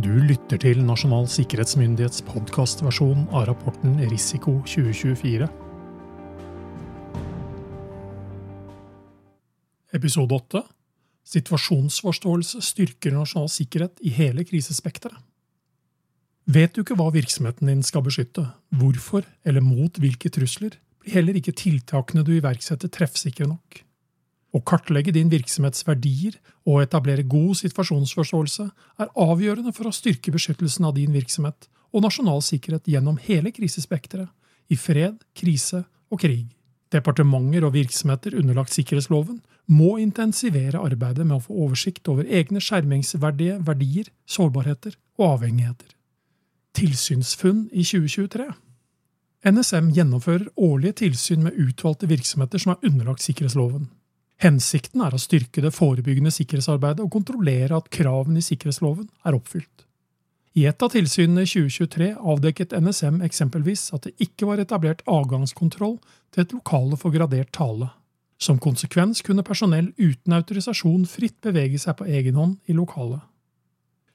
Du lytter til Nasjonal sikkerhetsmyndighets podkastversjon av rapporten Risiko 2024. Episode 8 Situasjonsforståelse styrker nasjonal sikkerhet i hele krisespekteret. Vet du ikke hva virksomheten din skal beskytte, hvorfor eller mot hvilke trusler, blir heller ikke tiltakene du iverksetter treffsikre nok. Å kartlegge din virksomhets verdier og etablere god situasjonsforståelse er avgjørende for å styrke beskyttelsen av din virksomhet og nasjonal sikkerhet gjennom hele krisespekteret, i fred, krise og krig. Departementer og virksomheter underlagt sikkerhetsloven må intensivere arbeidet med å få oversikt over egne skjermingsverdige verdier, sårbarheter og avhengigheter. Tilsynsfunn i 2023 NSM gjennomfører årlige tilsyn med utvalgte virksomheter som er underlagt sikkerhetsloven. Hensikten er å styrke det forebyggende sikkerhetsarbeidet og kontrollere at kravene i sikkerhetsloven er oppfylt. I et av tilsynene i 2023 avdekket NSM eksempelvis at det ikke var etablert avgangskontroll til et lokale for gradert tale. Som konsekvens kunne personell uten autorisasjon fritt bevege seg på egen hånd i lokalet.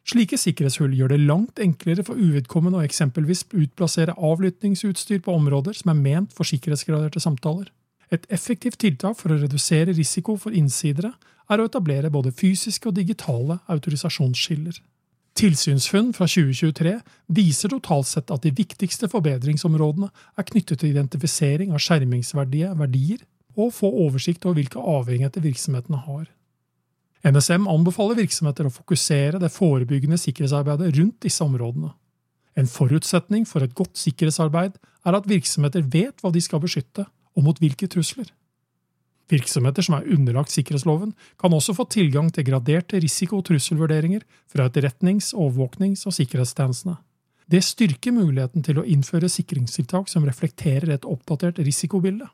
Slike sikkerhetshull gjør det langt enklere for uvedkommende å eksempelvis utplassere avlyttingsutstyr på områder som er ment for sikkerhetsgraderte samtaler. Et effektivt tiltak for å redusere risiko for innsidere er å etablere både fysiske og digitale autorisasjonsskiller. Tilsynsfunn fra 2023 viser totalt sett at de viktigste forbedringsområdene er knyttet til identifisering av skjermingsverdige verdier og få oversikt over hvilke avhengigheter virksomhetene har. NSM anbefaler virksomheter å fokusere det forebyggende sikkerhetsarbeidet rundt disse områdene. En forutsetning for et godt sikkerhetsarbeid er at virksomheter vet hva de skal beskytte, og mot hvilke trusler. Virksomheter som er underlagt sikkerhetsloven, kan også få tilgang til graderte risiko- og trusselvurderinger fra etterretnings-, overvåknings- og sikkerhetstjenestene. Det styrker muligheten til å innføre sikringstiltak som reflekterer et oppdatert risikobilde.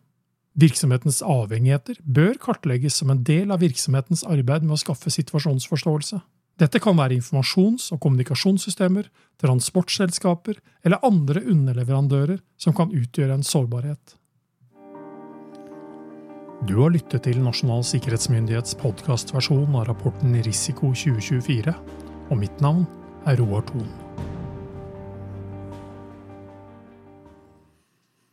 Virksomhetens avhengigheter bør kartlegges som en del av virksomhetens arbeid med å skaffe situasjonsforståelse. Dette kan være informasjons- og kommunikasjonssystemer, transportselskaper eller andre underleverandører som kan utgjøre en sårbarhet. Du har lyttet til Nasjonal sikkerhetsmyndighets podkastversjon av rapporten Risiko 2024, og mitt navn er Roar Thon.